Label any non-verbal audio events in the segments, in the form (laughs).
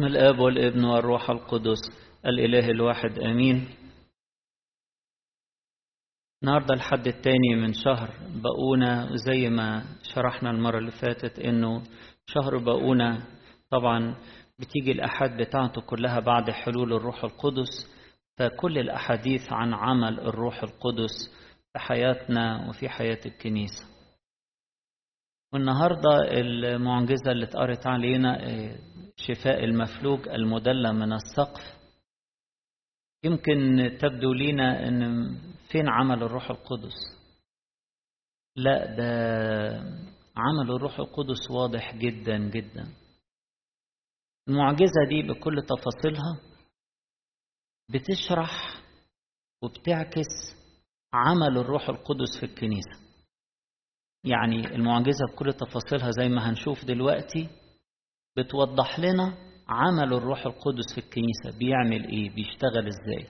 باسم الآب والابن والروح القدس الإله الواحد آمين. النهاردة الحد التاني من شهر بقونا زي ما شرحنا المرة اللي فاتت إنه شهر بقونا طبعا بتيجي الأحد بتاعته كلها بعد حلول الروح القدس فكل الأحاديث عن عمل الروح القدس في حياتنا وفي حياة الكنيسة. والنهاردة المعجزة اللي اتقرت علينا شفاء المفلوج المدلى من السقف. يمكن تبدو لينا إن فين عمل الروح القدس؟ لا ده عمل الروح القدس واضح جدا جدا. المعجزة دي بكل تفاصيلها بتشرح وبتعكس عمل الروح القدس في الكنيسة. يعني المعجزة بكل تفاصيلها زي ما هنشوف دلوقتي بتوضح لنا عمل الروح القدس في الكنيسة بيعمل إيه؟ بيشتغل إزاي؟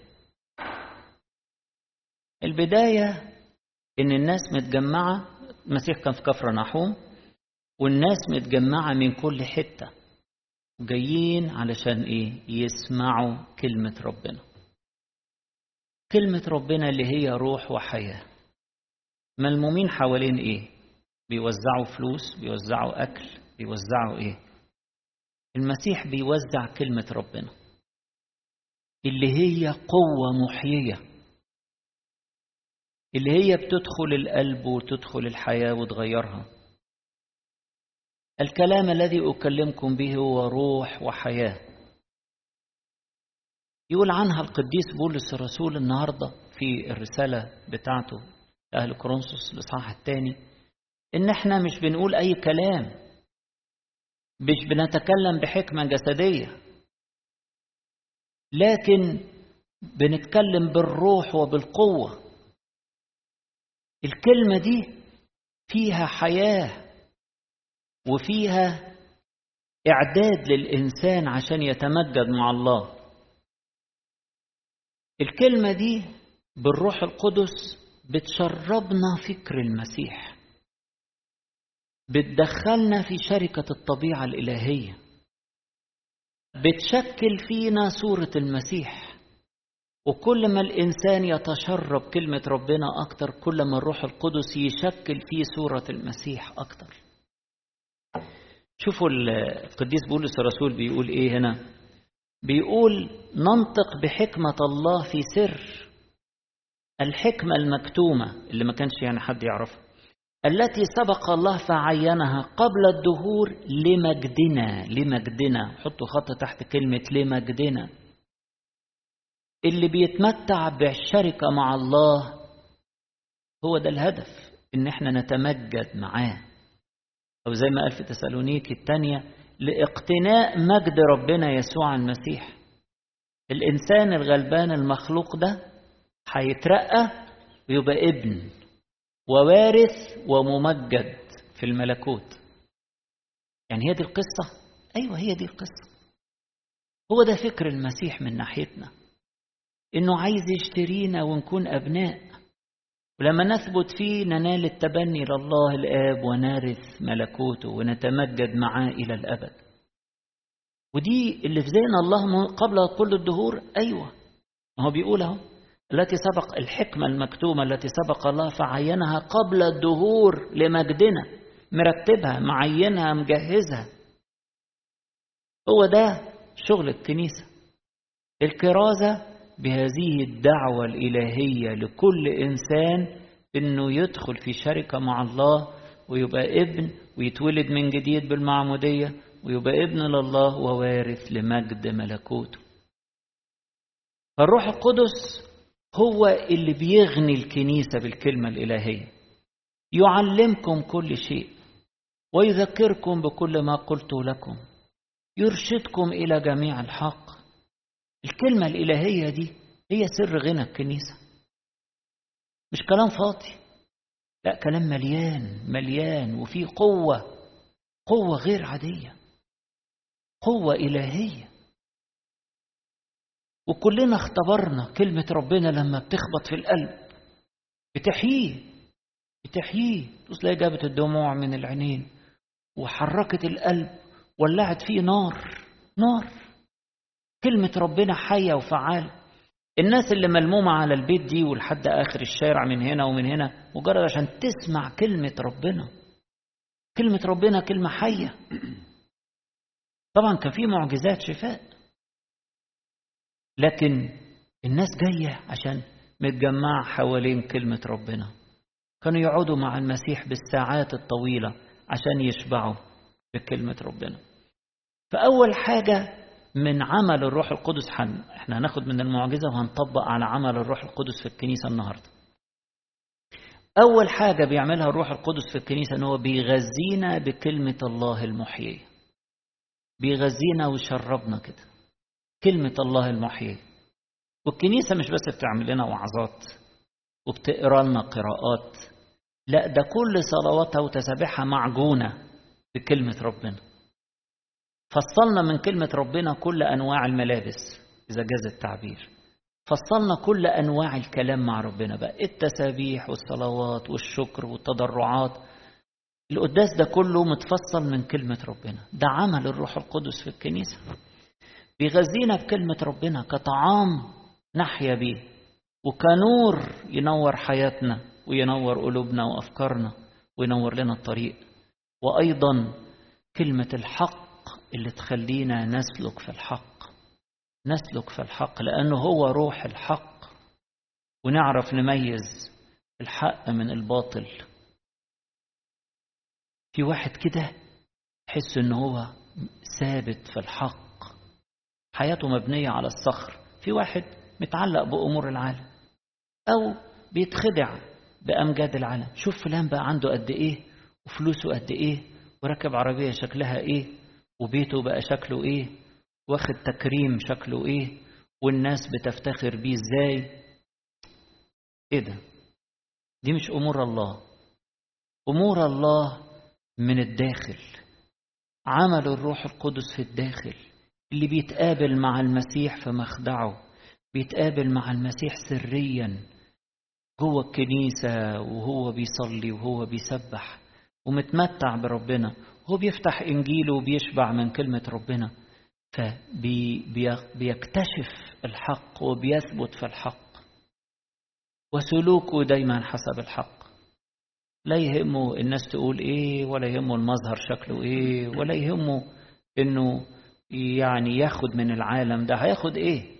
البداية إن الناس متجمعة المسيح كان في كفر نحوم والناس متجمعة من كل حتة جايين علشان إيه؟ يسمعوا كلمة ربنا. كلمة ربنا اللي هي روح وحياة. ملمومين حوالين إيه؟ بيوزعوا فلوس بيوزعوا أكل بيوزعوا إيه؟ المسيح بيوزع كلمة ربنا. اللي هي قوة محيية. اللي هي بتدخل القلب وتدخل الحياة وتغيرها. الكلام الذي أكلمكم به هو روح وحياة. يقول عنها القديس بولس الرسول النهاردة في الرسالة بتاعته لأهل كورنثوس الإصحاح الثاني إن إحنا مش بنقول أي كلام. مش بنتكلم بحكمة جسدية. لكن بنتكلم بالروح وبالقوة. الكلمة دي فيها حياة وفيها إعداد للإنسان عشان يتمجد مع الله. الكلمة دي بالروح القدس بتشربنا فكر المسيح. بتدخلنا في شركة الطبيعة الإلهية. بتشكل فينا صورة المسيح. وكل ما الإنسان يتشرب كلمة ربنا أكتر كل ما الروح القدس يشكل فيه صورة المسيح أكتر. شوفوا القديس بولس الرسول بيقول إيه هنا؟ بيقول ننطق بحكمة الله في سر الحكمة المكتومة. اللي ما كانش يعني حد يعرفها. التي سبق الله فعينها قبل الدهور لمجدنا لمجدنا. حطوا خط تحت كلمة لمجدنا. اللي بيتمتع بالشركة مع الله هو ده الهدف إن إحنا نتمجد معاه. أو زي ما قال في تسالونيك الثانية لإقتناء مجد ربنا يسوع المسيح. الإنسان الغلبان المخلوق ده هيترقى ويبقى ابن. ووارث وممجد في الملكوت. يعني هي دي القصة؟ أيوة هي دي القصة. هو ده فكر المسيح من ناحيتنا إنه عايز يشترينا ونكون أبناء. ولما نثبت فيه ننال التبني لله الآب ونرث ملكوته ونتمجد معاه إلى الأبد. ودي اللي في ذهن الله قبل كل الدهور. أيوة هو بيقول أهو. التي سبق الحكمة المكتومة التي سبق الله فعينها قبل الدهور لمجدنا. مرتبها معينها مجهزها. هو ده شغل الكنيسة. الكرازة بهذه الدعوة الإلهية لكل إنسان إنه يدخل في شركة مع الله ويبقى ابن ويتولد من جديد بالمعمودية ويبقى ابن لله ووارث لمجد ملكوته. فالروح القدس هو اللي بيغني الكنيسة بالكلمة الإلهية. يعلمكم كل شيء ويذكركم بكل ما قلت لكم يرشدكم إلى جميع الحق. الكلمة الإلهية دي هي سر غنى الكنيسة. مش كلام فاضي لا كلام مليان مليان وفيه قوة قوة غير عادية قوة إلهية. وكلنا اختبرنا كلمة ربنا لما بتخبط في القلب. بتحييه بتحييه تلاقي جابت الدموع من العينين وحركت القلب ولعت فيه نار نار. كلمة ربنا حية وفعالة. الناس اللي ملمومة على البيت دي ولحد آخر الشارع من هنا ومن هنا مجرد عشان تسمع كلمة ربنا. كلمة ربنا كلمة حية. طبعا كان في معجزات شفاء. لكن الناس جاية عشان متجمعة حوالين كلمة ربنا. كانوا يقعدوا مع المسيح بالساعات الطويلة عشان يشبعوا بكلمة ربنا. فأول حاجة من عمل الروح القدس حن إحنا هناخد من المعجزة وهنطبق على عمل الروح القدس في الكنيسة النهاردة. أول حاجة بيعملها الروح القدس في الكنيسة إن هو بيغذينا بكلمة الله المحيية بيغذينا ويشربنا كده. كلمة الله المحيية والكنيسة مش بس بتعمل لنا وعظات وبتقرأ لنا قراءات لا ده كل صلواتها وتسابيحها معجونة بكلمة ربنا. فصلنا من كلمة ربنا كل أنواع الملابس إذا جاز التعبير. فصلنا كل أنواع الكلام مع ربنا بقى التسابيح والصلوات والشكر والتضرعات. القداس ده كله متفصل من كلمة ربنا. ده عمل الروح القدس في الكنيسة. بيغذينا بكلمة ربنا كطعام نحيا بيه وكنور ينور حياتنا وينور قلوبنا وأفكارنا وينور لنا الطريق. وأيضا كلمة الحق اللي تخلينا نسلك في الحق نسلك في الحق لأنه هو روح الحق. ونعرف نميز الحق من الباطل. في واحد كده يحس ان هو ثابت في الحق. حياته مبنية على الصخر. في واحد متعلق بأمور العالم أو بيتخدع بأمجاد العالم. شوف فلان بقى عنده قد إيه وفلوسه قد إيه وركب عربية شكلها إيه وبيته بقى شكله إيه واخد تكريم شكله إيه والناس بتفتخر بيه إزاي. إيه ده؟ دي مش أمور الله. أمور الله من الداخل. عمل الروح القدس في الداخل. اللي بيتقابل مع المسيح في مخدعه بيتقابل مع المسيح سريا. جوه الكنيسة وهو بيصلي وهو بيسبح ومتمتع بربنا. هو بيفتح إنجيله وبيشبع من كلمة ربنا. فبيكتشف الحق وبيثبت في الحق. وسلوكه دايما حسب الحق. لا يهمه الناس تقول إيه ولا يهمه المظهر شكله إيه ولا يهمه إنه يعني ياخد من العالم ده هياخد إيه؟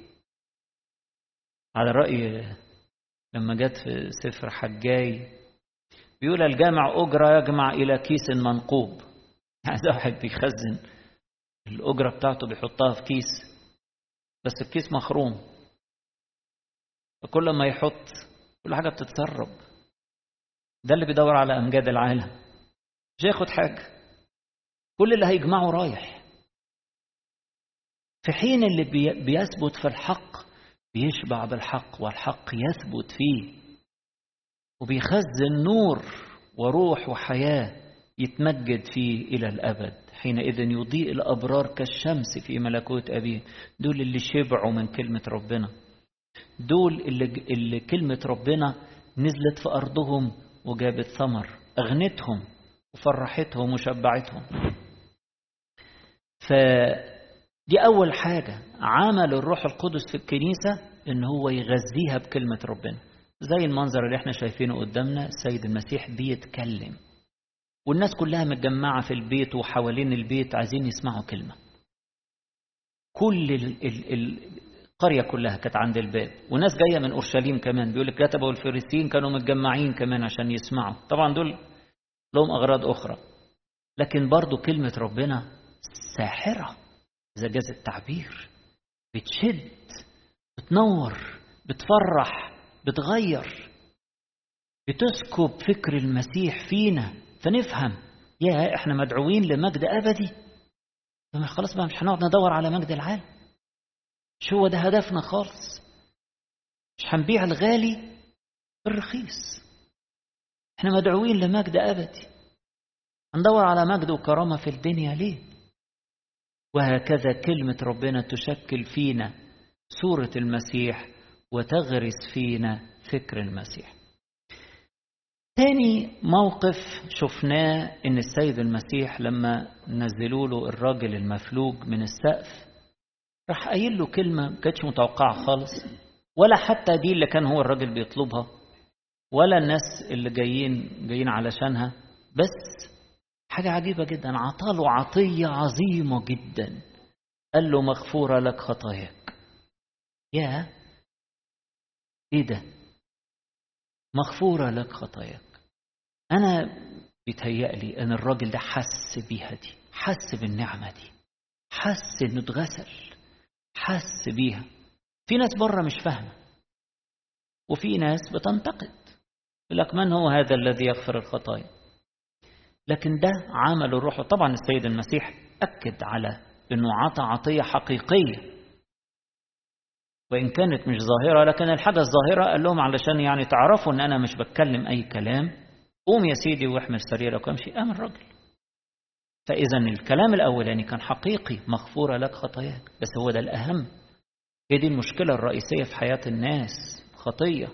على رأي لما جت في سفر حجاي بيقول الجامع أجرة يجمع إلى كيس منقوب. (laughs) يعني ده واحد بيخزن الأجرة بتاعته بيحطها في كيس بس الكيس مخروم. فكل ما يحط كل حاجة بتتسرب. ده اللي بيدور على أمجاد العالم. مش هياخد حاجة. كل اللي هيجمعه رايح. في حين اللي بيثبت في الحق بيشبع بالحق والحق يثبت فيه وبيخزن نور وروح وحياة يتمجد فيه إلى الأبد حينئذ يضيء الأبرار كالشمس في ملكوت أبيه. دول اللي شبعوا من كلمة ربنا. دول اللي, اللي كلمة ربنا نزلت في أرضهم وجابت ثمر أغنتهم وفرحتهم وشبعتهم. فدي أول حاجة. عمل الروح القدس في الكنيسة إن هو يغذيها بكلمة ربنا. زي المنظر اللي إحنا شايفينه قدامنا السيد المسيح بيتكلم. والناس كلها متجمعة في البيت وحوالين البيت عايزين يسمعوا كلمة. كل ال ال ال القرية كلها كانت عند الباب. وناس جاية من أورشليم كمان. بيقول الكتبة والفريسيين كانوا متجمعين كمان عشان يسمعوا. طبعا دول لهم أغراض أخرى. لكن برضو كلمة ربنا ساحرة. إذا جاز التعبير بتشد بتنور بتفرح بتغير بتسكب فكر المسيح فينا فنفهم يا إحنا مدعوين لمجد أبدي. خلاص بقى مش هنقعد ندور على مجد العالم. مش هو ده هدفنا خالص. مش هنبيع الغالي بالرخيص. إحنا مدعوين لمجد أبدي. هندور على مجد وكرامة في الدنيا ليه؟ وهكذا كلمة ربنا تشكل فينا صوره المسيح وتغرس فينا فكر المسيح. تاني موقف شفناه إن السيد المسيح لما نزلوا له الراجل المفلوج من السقف راح قايل له كلمة ما كانتش متوقعة خالص ولا حتى دي اللي كان هو الراجل بيطلبها ولا الناس اللي جايين جايين علشانها بس حاجة عجيبة جدا. عطاله عطية عظيمة جدا. قال له مغفورة لك خطاياك. يا إيه ده؟ مغفورة لك خطاياك. أنا بيتهيألي أن الراجل ده حس بيها دي حس بالنعمة دي حس إنه اتغسل حس بيها. في ناس بره مش فاهمة وفي ناس بتنتقد. يقول لك من هو هذا الذي يغفر الخطايا؟ لكن ده عمل الروح. طبعا السيد المسيح أكد على أنه عطى عطية حقيقية. وإن كانت مش ظاهرة لكن الحاجة الظاهرة قال لهم علشان يعني تعرفوا أن أنا مش بتكلم أي كلام. قوم يا سيدي واحمل سريرك وامشي. قام الراجل فإذا الكلام الأولاني كان حقيقي. مغفورة لك خطاياك. بس هو ده الأهم. هي دي المشكلة الرئيسية في حياة الناس. خطية.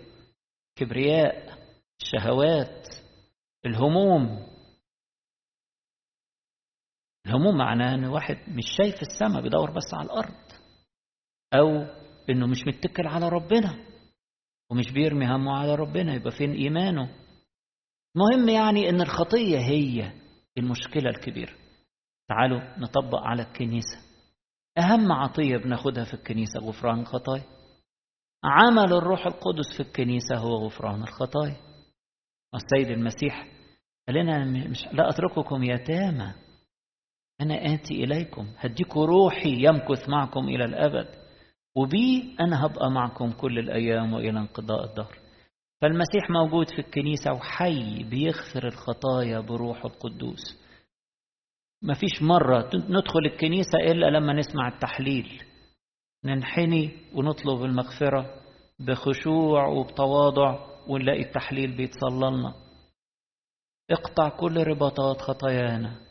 كبرياء. الشهوات. الهموم. الهموم معناه إن واحد مش شايف السماء بيدور بس على الأرض أو إنه مش متكل على ربنا ومش بيرمي همه على ربنا يبقى فين إيمانه؟ مهم يعني إن الخطية هي المشكلة الكبيرة. تعالوا نطبق على الكنيسة. أهم عطية بناخدها في الكنيسة غفران الخطايا. عمل الروح القدس في الكنيسة هو غفران الخطايا. السيد المسيح قال لنا مش لا أترككم يتامى. أنا آتي إليكم. هديكوا روحي يمكث معكم إلى الأبد. وبي أنا هبقى معكم كل الأيام وإلى انقضاء الدهر. فالمسيح موجود في الكنيسة وحي بيغفر الخطايا بروح القدوس. مفيش مرة ندخل الكنيسة إلا لما نسمع التحليل. ننحني ونطلب المغفرة بخشوع وبتواضع ونلاقي التحليل بيتصلى لنا اقطع كل رباطات خطايانا.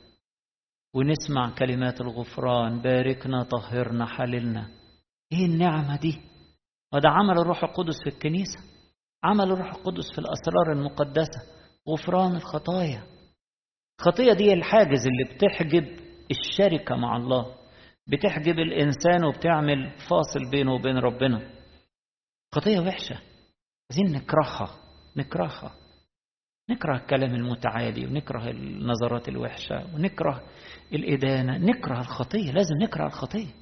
ونسمع كلمات الغفران باركنا طهرنا حللنا. إيه النعمة دي؟ وده عمل الروح القدس في الكنيسة عمل الروح القدس في الأسرار المقدسة. غفران الخطايا. الخطية دي الحاجز اللي بتحجب الشركة مع الله بتحجب الإنسان وبتعمل فاصل بينه وبين ربنا. خطية وحشة. عايزين نكرهها نكرهها. نكره الكلام المتعالي ونكره النظرات الوحشة ونكره الإدانة نكره الخطية لازم نكره الخطية.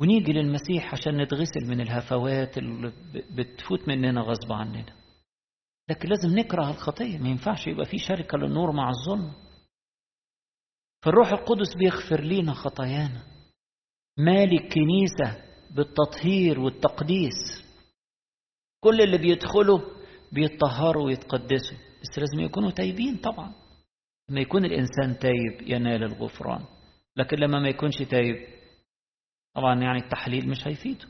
ونيجي للمسيح عشان نتغسل من الهفوات اللي بتفوت مننا غصب عننا. لكن لازم نكره الخطية ما ينفعش يبقى في شركة للنور مع الظلم. فالروح القدس بيغفر لينا خطايانا. مالي الكنيسة بالتطهير والتقديس. كل اللي بيدخلوا بيتطهروا ويتقدسوا. بس لازم يكونوا تايبين طبعا. لما يكون الإنسان تايب ينال الغفران. لكن لما ما يكونش تايب طبعا يعني التحليل مش هيفيده.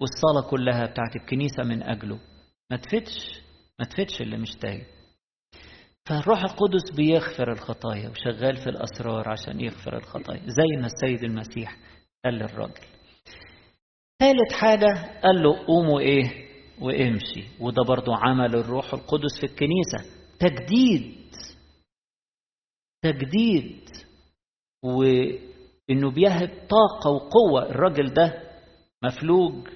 والصلاة كلها بتاعت الكنيسة من أجله. ما تفتش ما تفتش اللي مش تايب. فالروح القدس بيغفر الخطايا وشغال في الأسرار عشان يغفر الخطايا زي ما السيد المسيح قال للراجل. ثالث حاجة قال له قوموا إيه؟ وامشي. وده برضو عمل الروح القدس في الكنيسة. تجديد تجديد. وإنه بيهب طاقة وقوة. الراجل ده مفلوج.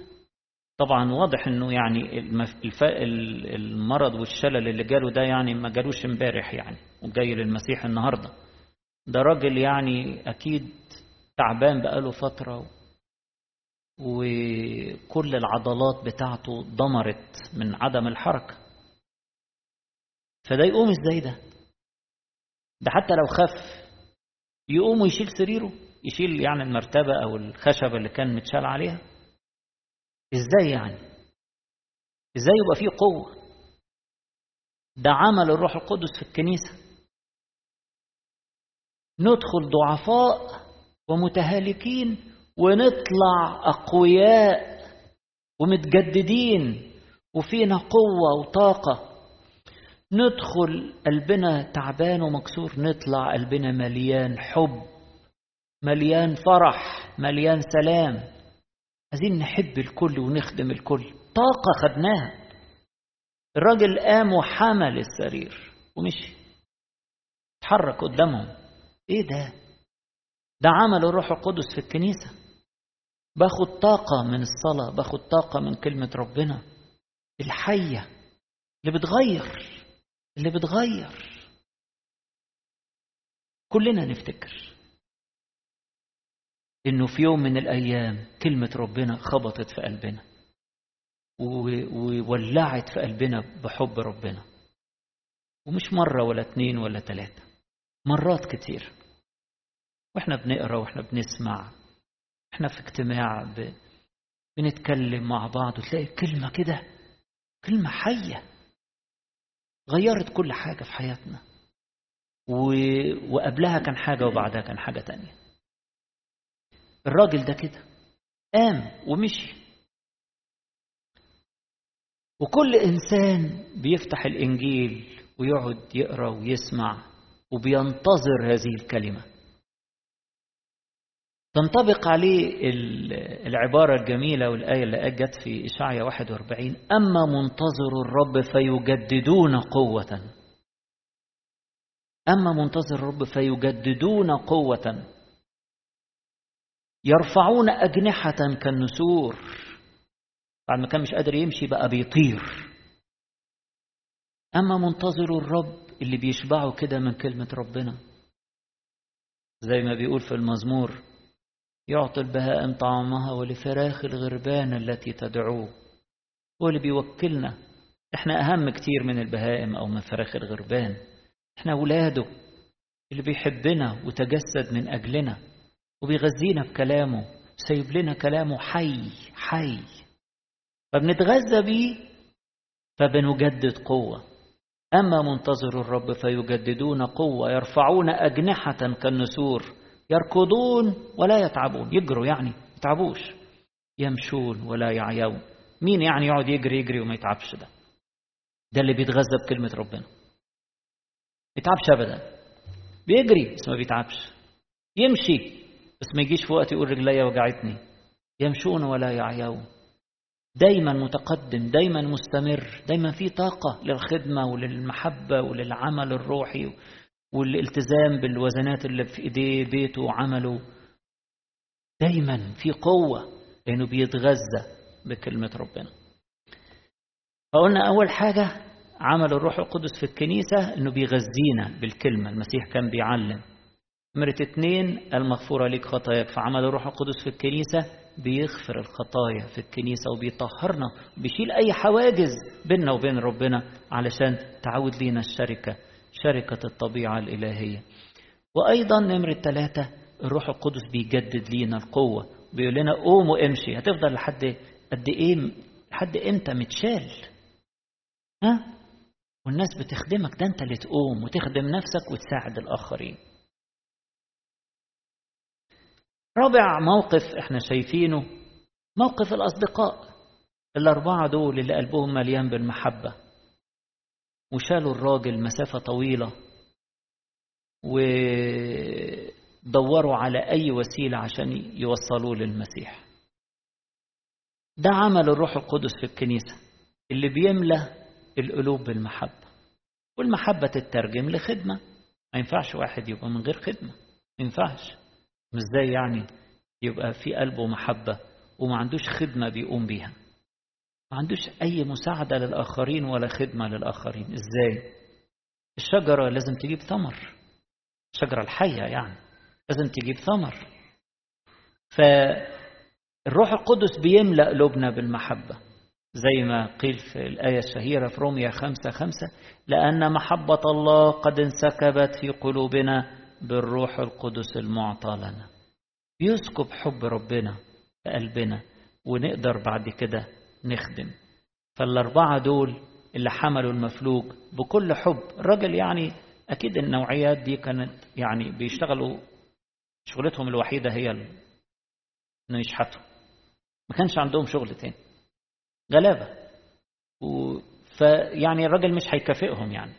طبعا واضح إنه يعني المف... المرض والشلل اللي جاله ده يعني ما جالوش امبارح يعني وجاي للمسيح النهارده. ده راجل يعني أكيد تعبان بقاله فترة وكل العضلات بتاعته ضمرت من عدم الحركة. فده يقوم إزاي ده؟ ده حتى لو خف يقوم ويشيل سريره يشيل يعني المرتبة أو الخشبه اللي كان متشال عليها. إزاي يعني؟ إزاي يبقى فيه قوة؟ ده عمل الروح القدس في الكنيسة. ندخل ضعفاء ومتهالكين ونطلع أقوياء ومتجددين وفينا قوة وطاقة. ندخل قلبنا تعبان ومكسور نطلع قلبنا مليان حب مليان فرح مليان سلام. عايزين نحب الكل ونخدم الكل. طاقة خدناها. الراجل قام وحمل السرير ومشي. اتحرك قدامهم. إيه ده؟ ده عمل الروح القدس في الكنيسة. باخد طاقة من الصلاة باخد طاقة من كلمة ربنا. الحية اللي بتغير اللي بتغير. كلنا نفتكر إنه في يوم من الأيام كلمة ربنا خبطت في قلبنا وولعت في قلبنا بحب ربنا. ومش مرة ولا اتنين ولا تلاتة مرات كتير. وإحنا بنقرأ وإحنا بنسمع إحنا في اجتماع ب... بنتكلم مع بعض وتلاقي كلمة كده كلمة حية غيرت كل حاجة في حياتنا. و... وقبلها كان حاجة وبعدها كان حاجة تانية. الراجل ده كده قام ومشي. وكل إنسان بيفتح الإنجيل ويقعد يقرأ ويسمع وبينتظر هذه الكلمة. تنطبق عليه العبارة الجميلة والآية اللي جت في إشعيا 41 أما منتظر الرب فيجددون قوة. أما منتظر الرب فيجددون قوة. يرفعون أجنحة كالنسور. بعد ما كان مش قادر يمشي بقى بيطير. أما منتظر الرب اللي بيشبعوا كده من كلمة ربنا. زي ما بيقول في المزمور يعطي البهائم طعامها ولفراخ الغربان التي تدعوه. هو اللي بيوكلنا إحنا أهم كتير من البهائم أو من فراخ الغربان. إحنا أولاده اللي بيحبنا وتجسد من أجلنا وبيغذينا بكلامه سايب لنا كلامه حي حي. فبنتغذى بيه فبنجدد قوة. أما منتظر الرب فيجددون قوة يرفعون أجنحة كالنسور. يركضون ولا يتعبون. يجروا يعني يتعبوش. يمشون ولا يعيون. مين يعني يقعد يجري يجري وما يتعبش ده؟ ده اللي بيتغذى بكلمة ربنا. يتعبش أبدا. بيجري بس ما بيتعبش. يمشي بس ما يجيش في وقت يقول رجليا وجعتني. يمشون ولا يعيون. دايما متقدم دايما مستمر دايما في طاقة للخدمة وللمحبة وللعمل الروحي. والالتزام بالوزنات اللي في ايديه بيته وعمله دايما في قوة لأنه بيتغذى بكلمة ربنا. فقلنا أول حاجة عمل الروح القدس في الكنيسة أنه بيغذينا بالكلمة. المسيح كان بيعلم. نمرة اتنين المغفورة لك خطاياك. فعمل الروح القدس في الكنيسة بيغفر الخطايا في الكنيسة وبيطهرنا بيشيل أي حواجز بيننا وبين ربنا علشان تعود لينا الشركة. شركة الطبيعة الإلهية. وأيضا نمرة ثلاثة الروح القدس بيجدد لينا القوة بيقول لنا قوم وامشي هتفضل لحد قد إيه لحد إمتى متشال؟ ها؟ والناس بتخدمك ده أنت اللي تقوم وتخدم نفسك وتساعد الآخرين. رابع موقف إحنا شايفينه موقف الأصدقاء. الأربعة دول اللي قلبهم مليان بالمحبة. وشالوا الراجل مسافة طويلة ودوروا على أي وسيلة عشان يوصلوه للمسيح. ده عمل الروح القدس في الكنيسة اللي بيملى القلوب بالمحبة والمحبة تترجم لخدمة. ما ينفعش واحد يبقى من غير خدمة ما ينفعش. مش زي يعني يبقى في قلبه محبة وما عندوش خدمة بيقوم بيها. ما عندوش أي مساعدة للآخرين ولا خدمة للآخرين. إزاي؟ الشجرة لازم تجيب ثمر. الشجرة الحية يعني. لازم تجيب ثمر. فالروح القدس بيملأ قلوبنا بالمحبة. زي ما قيل في الآية الشهيرة في روميا خمسة خمسة لأن محبة الله قد انسكبت في قلوبنا بالروح القدس المعطى لنا. بيسكب حب ربنا في قلبنا ونقدر بعد كده نخدم. فالأربعة دول اللي حملوا المفلوج بكل حب الراجل يعني أكيد النوعيات دي كانت يعني بيشتغلوا شغلتهم الوحيدة هي إنه يشحتوا ما كانش عندهم شغل تاني. غلابة. و... فيعني الراجل مش هيكافئهم يعني.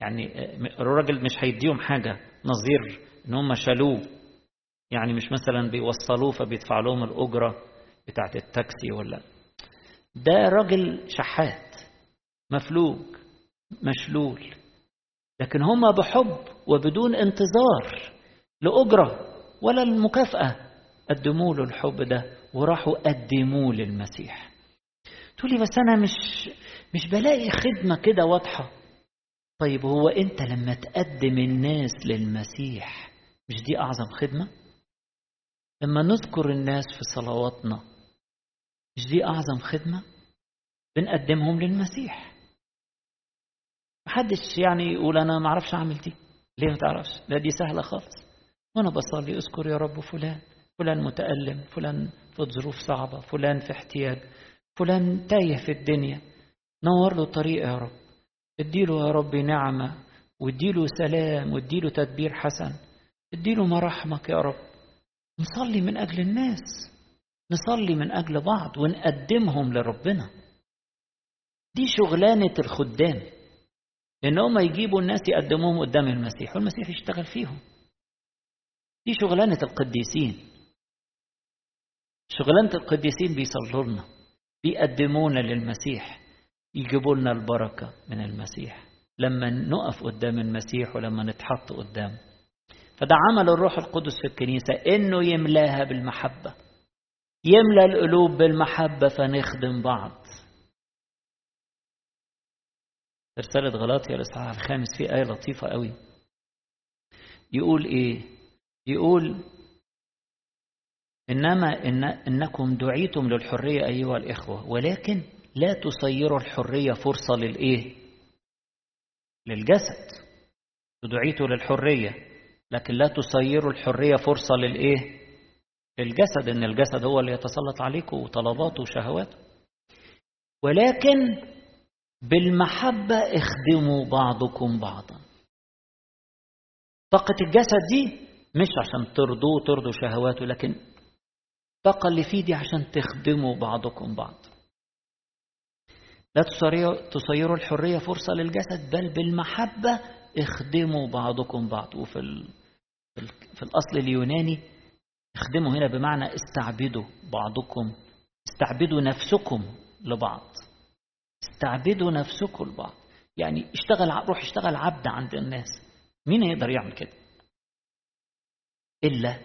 يعني الراجل مش هيديهم حاجة نظير إن هم شالوه. يعني مش مثلا بيوصلوه فبيدفع لهم الأجرة بتاعت التاكسي ولا ده راجل شحات مفلوج مشلول لكن هم بحب وبدون انتظار لأجرة ولا المكافأة قدموا له الحب ده وراحوا قدموه للمسيح. تقولي بس أنا مش مش بلاقي خدمة كده واضحة. طيب هو أنت لما تقدم الناس للمسيح مش دي أعظم خدمة؟ لما نذكر الناس في صلواتنا مش دي أعظم خدمة؟ بنقدمهم للمسيح. محدش يعني يقول أنا ما أعرفش أعمل دي. ليه ما تعرفش؟ لا دي سهلة خالص. وأنا بصلي أذكر يا رب فلان. فلان متألم فلان في ظروف صعبة فلان في احتياج فلان تايه في الدنيا. نور له طريق يا رب. اديله يا رب نعمة واديله سلام واديله تدبير حسن. اديله مراحمك يا رب. نصلي من أجل الناس. نصلي من أجل بعض ونقدمهم لربنا. دي شغلانة الخدام. إن هم يجيبوا الناس يقدموهم قدام المسيح والمسيح يشتغل فيهم. دي شغلانة القديسين. شغلانة القديسين بيصلوا لنا بيقدمونا للمسيح يجيبوا لنا البركة من المسيح. لما نقف قدام المسيح ولما نتحط قدامه فده عمل الروح القدس في الكنيسة إنه يملاها بالمحبة. يملى القلوب بالمحبة فنخدم بعض رسالة غلاطيا الإصحاح الخامس في آية لطيفة قوي يقول إيه؟ يقول إنما إن إنكم دعيتم للحرية أيها الإخوة ولكن لا تصيروا الحرية فرصة للإيه؟ للجسد دعيتوا للحرية لكن لا تصيروا الحرية فرصة للإيه؟ للجسد إن الجسد هو اللي يتسلط عليكم وطلباته وشهواته. ولكن بالمحبة اخدموا بعضكم بعضا. طاقة الجسد دي مش عشان ترضوه ترضوا شهواته لكن الطاقة اللي فيه دي عشان تخدموا بعضكم بعض لا تصيروا الحرية فرصة للجسد بل بالمحبة اخدموا بعضكم بعض. وفي. في الأصل اليوناني اخدموا هنا بمعنى استعبدوا بعضكم استعبدوا نفسكم لبعض. استعبدوا نفسكم لبعض. يعني اشتغل روح اشتغل عبد عند الناس. مين يقدر يعمل كده؟ إلا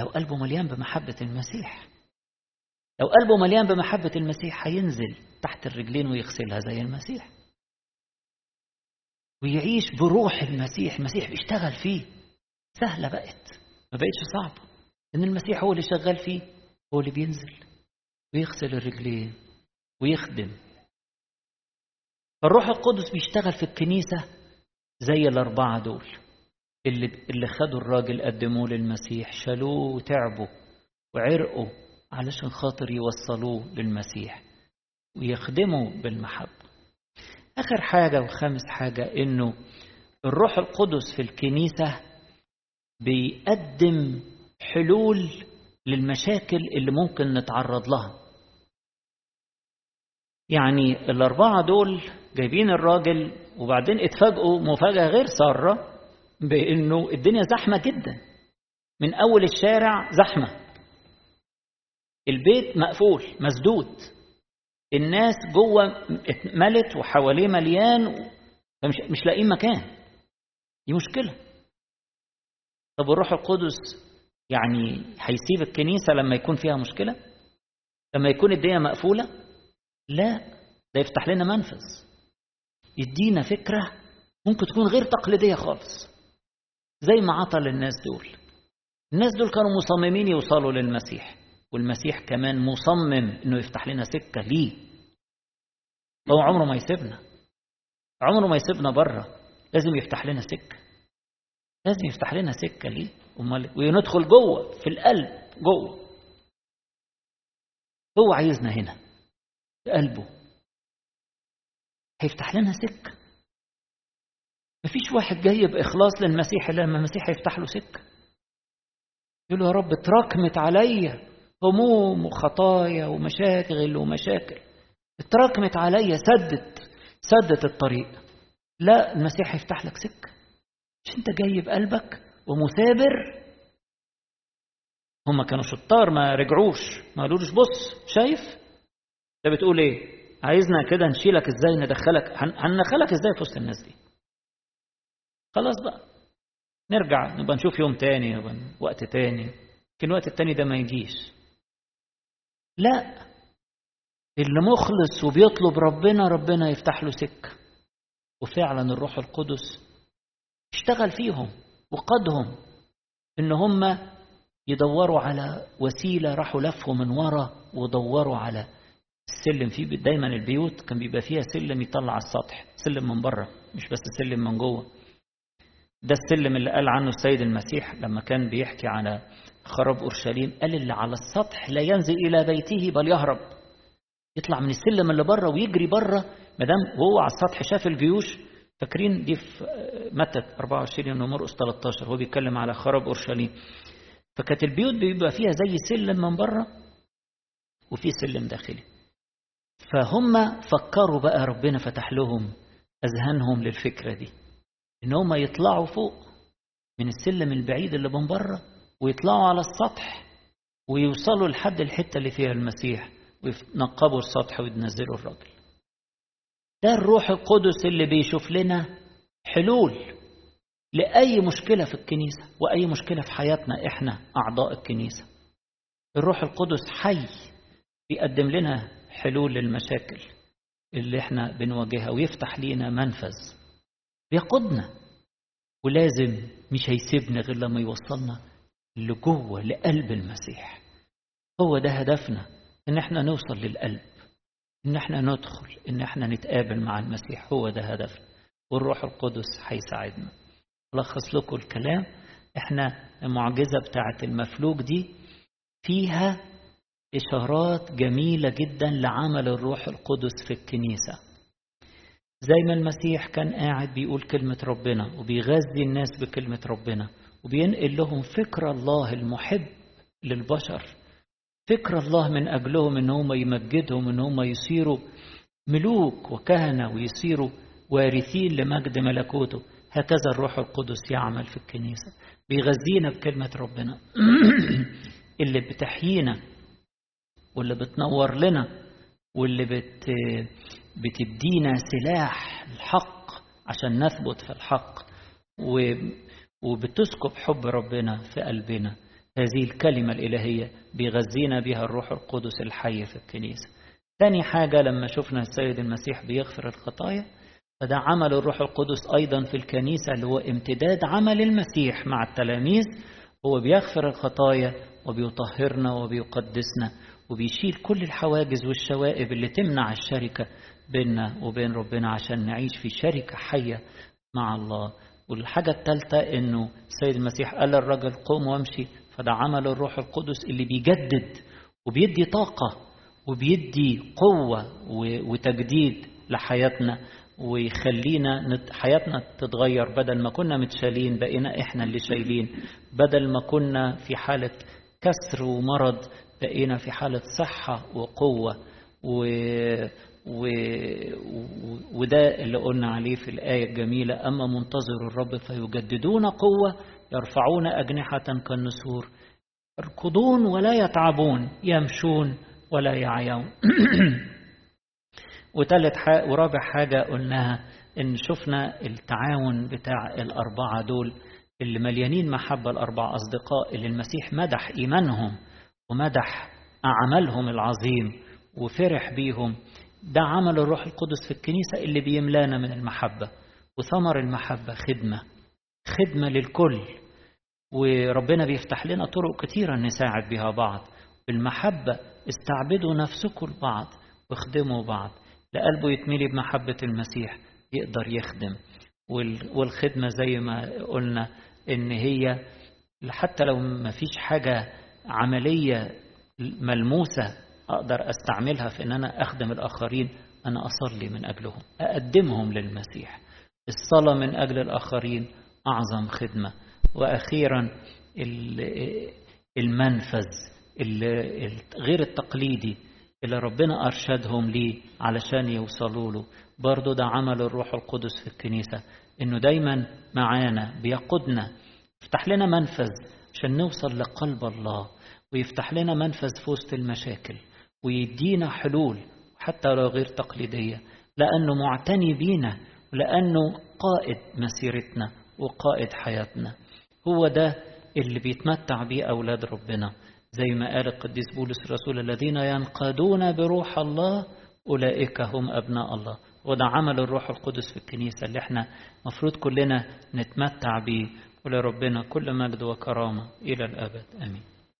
لو قلبه مليان بمحبة المسيح. لو قلبه مليان بمحبة المسيح هينزل تحت الرجلين ويغسلها زي المسيح. ويعيش بروح المسيح. المسيح بيشتغل فيه. سهلة بقت. ما بقتش صعبة. إن المسيح هو اللي شغال فيه هو اللي بينزل ويغسل الرجلين ويخدم. الروح القدس بيشتغل في الكنيسة زي الأربعة دول. اللي اللي خدوا الراجل قدموه للمسيح شالوه وتعبوا وعرقوا علشان خاطر يوصلوه للمسيح ويخدموا بالمحبة. آخر حاجة وخامس حاجة إنه الروح القدس في الكنيسة بيقدم حلول للمشاكل اللي ممكن نتعرض لها. يعني الأربعة دول جايبين الراجل وبعدين اتفاجئوا مفاجأة غير سارة بأنه الدنيا زحمة جدا. من أول الشارع زحمة. البيت مقفول مسدود. الناس جوه اتملت وحواليه مليان فمش مش لاقيين مكان. دي مشكلة. طب الروح القدس يعني هيسيب الكنيسة لما يكون فيها مشكلة؟ لما يكون الدنيا مقفولة؟ لا ده يفتح لنا منفذ. يدينا فكرة ممكن تكون غير تقليدية خالص. زي ما عطى للناس دول. الناس دول كانوا مصممين يوصلوا للمسيح والمسيح كمان مصمم إنه يفتح لنا سكة ليه. هو عمره ما يسيبنا. عمره ما يسيبنا بره. لازم يفتح لنا سكة. لازم يفتح لنا سكة ليه؟ امال وندخل جوه في القلب جوه. هو عايزنا هنا في قلبه. هيفتح لنا سكة. مفيش واحد جاي بإخلاص للمسيح إلا لما المسيح يفتح له سكة. يقول له يا رب اتراكمت عليا هموم وخطايا ومشاكل ومشاكل. اتراكمت عليا سدت سدت الطريق. لا المسيح هيفتح لك سكة. مش أنت جاي بقلبك؟ ومثابر. هما كانوا شطار ما رجعوش ما قالولوش بص شايف؟ انت بتقول إيه؟ عايزنا كده نشيلك إزاي ندخلك هندخلك إزاي في وسط الناس دي؟ خلاص بقى. نرجع نبقى نشوف يوم تاني وقت تاني. يمكن الوقت التاني ده ما يجيش. لا. اللي مخلص وبيطلب ربنا ربنا يفتح له سكة. وفعلا الروح القدس اشتغل فيهم. وقادهم إن هم يدوروا على وسيلة راحوا لفوا من ورا ودوروا على السلم في دايما البيوت كان بيبقى فيها سلم يطلع على السطح سلم من بره مش بس سلم من جوه. ده السلم اللي قال عنه السيد المسيح لما كان بيحكي على خراب أورشليم. قال اللي على السطح لا ينزل إلى بيته بل يهرب. يطلع من السلم اللي بره ويجري بره ما دام وهو على السطح شاف الجيوش فاكرين دي في متى 24 ومرقس 13 هو بيتكلم على خراب أورشليم. فكانت البيوت بيبقى فيها زي سلم من بره وفي سلم داخلي. فهم فكروا بقى ربنا فتح لهم أذهانهم للفكرة دي إن هم يطلعوا فوق من السلم البعيد اللي من بره ويطلعوا على السطح ويوصلوا لحد الحتة اللي فيها المسيح وينقبوا السطح وينزلوا الراجل ده الروح القدس اللي بيشوف لنا حلول لأي مشكلة في الكنيسة وأي مشكلة في حياتنا إحنا أعضاء الكنيسة. الروح القدس حي بيقدم لنا حلول للمشاكل اللي إحنا بنواجهها ويفتح لينا منفذ بيقودنا ولازم مش هيسيبنا غير لما يوصلنا لجوة لقلب المسيح. هو ده هدفنا إن إحنا نوصل للقلب. إن إحنا ندخل إن إحنا نتقابل مع المسيح هو ده هدفنا والروح القدس هيساعدنا. ألخص لكم الكلام إحنا المعجزة بتاعت المفلوج دي فيها إشارات جميلة جدا لعمل الروح القدس في الكنيسة. زي ما المسيح كان قاعد بيقول كلمة ربنا وبيغذي الناس بكلمة ربنا وبينقل لهم فكر الله المحب للبشر. فكر الله من أجلهم إن هم يمجدهم إن هم يصيروا ملوك وكهنة ويصيروا وارثين لمجد ملكوته. هكذا الروح القدس يعمل في الكنيسة. بيغذينا بكلمة ربنا. (clears throat) اللي بتحيينا واللي بتنور لنا واللي بت بتدينا سلاح الحق عشان نثبت في الحق وبتسكب حب ربنا في قلبنا. هذه الكلمة الإلهية بيغذينا بها الروح القدس الحي في الكنيسة. ثاني حاجة لما شفنا السيد المسيح بيغفر الخطايا فده عمل الروح القدس أيضا في الكنيسة اللي هو امتداد عمل المسيح مع التلاميذ. هو بيغفر الخطايا وبيطهرنا وبيقدسنا وبيشيل كل الحواجز والشوائب اللي تمنع الشركة بيننا وبين ربنا عشان نعيش في شركة حية مع الله. والحاجة الثالثة إنه السيد المسيح قال للرجل قوم وامشي فده عمل الروح القدس اللي بيجدد وبيدي طاقة وبيدي قوة وتجديد لحياتنا ويخلينا حياتنا تتغير بدل ما كنا متشالين بقينا إحنا اللي شايلين. بدل ما كنا في حالة كسر ومرض بقينا في حالة صحة وقوة. و... و... وده اللي قلنا عليه في الآية الجميلة أما منتظر الرب فيجددون قوة يرفعون أجنحة كالنسور. يركضون ولا يتعبون يمشون ولا يعيون. (clears throat) وثالث حاجة ورابع حاجة قلناها إن شفنا التعاون بتاع الأربعة دول اللي مليانين محبة الأربع أصدقاء اللي المسيح مدح إيمانهم ومدح أعمالهم العظيم وفرح بيهم. ده عمل الروح القدس في الكنيسة اللي بيملانا من المحبة وثمر المحبة خدمة. خدمة للكل. وربنا بيفتح لنا طرق كتيرة نساعد بها بعض. بالمحبة استعبدوا نفسكم لبعض واخدموا بعض. لقلبه يتملي بمحبة المسيح يقدر يخدم. والخدمة زي ما قلنا إن هي حتى لو ما فيش حاجة عملية ملموسة أقدر أستعملها في إن أنا أخدم الآخرين أنا أصلي من أجلهم أقدمهم للمسيح. الصلاة من أجل الآخرين أعظم خدمة. وأخيرا المنفذ غير التقليدي اللي ربنا أرشدهم ليه علشان يوصلوا له. برضو ده عمل الروح القدس في الكنيسة إنه دايما معانا بيقودنا. يفتح لنا منفذ عشان نوصل لقلب الله ويفتح لنا منفذ في وسط المشاكل ويدينا حلول حتى لو غير تقليدية. لأنه معتني بينا ولأنه قائد مسيرتنا. وقائد حياتنا. هو ده اللي بيتمتع بيه أولاد ربنا. زي ما قال القديس بولس الرسول الذين ينقادون بروح الله أولئك هم أبناء الله. وده عمل الروح القدس في الكنيسة اللي إحنا مفروض كلنا نتمتع بيه. ولربنا كل مجد وكرامة إلى الأبد. آمين.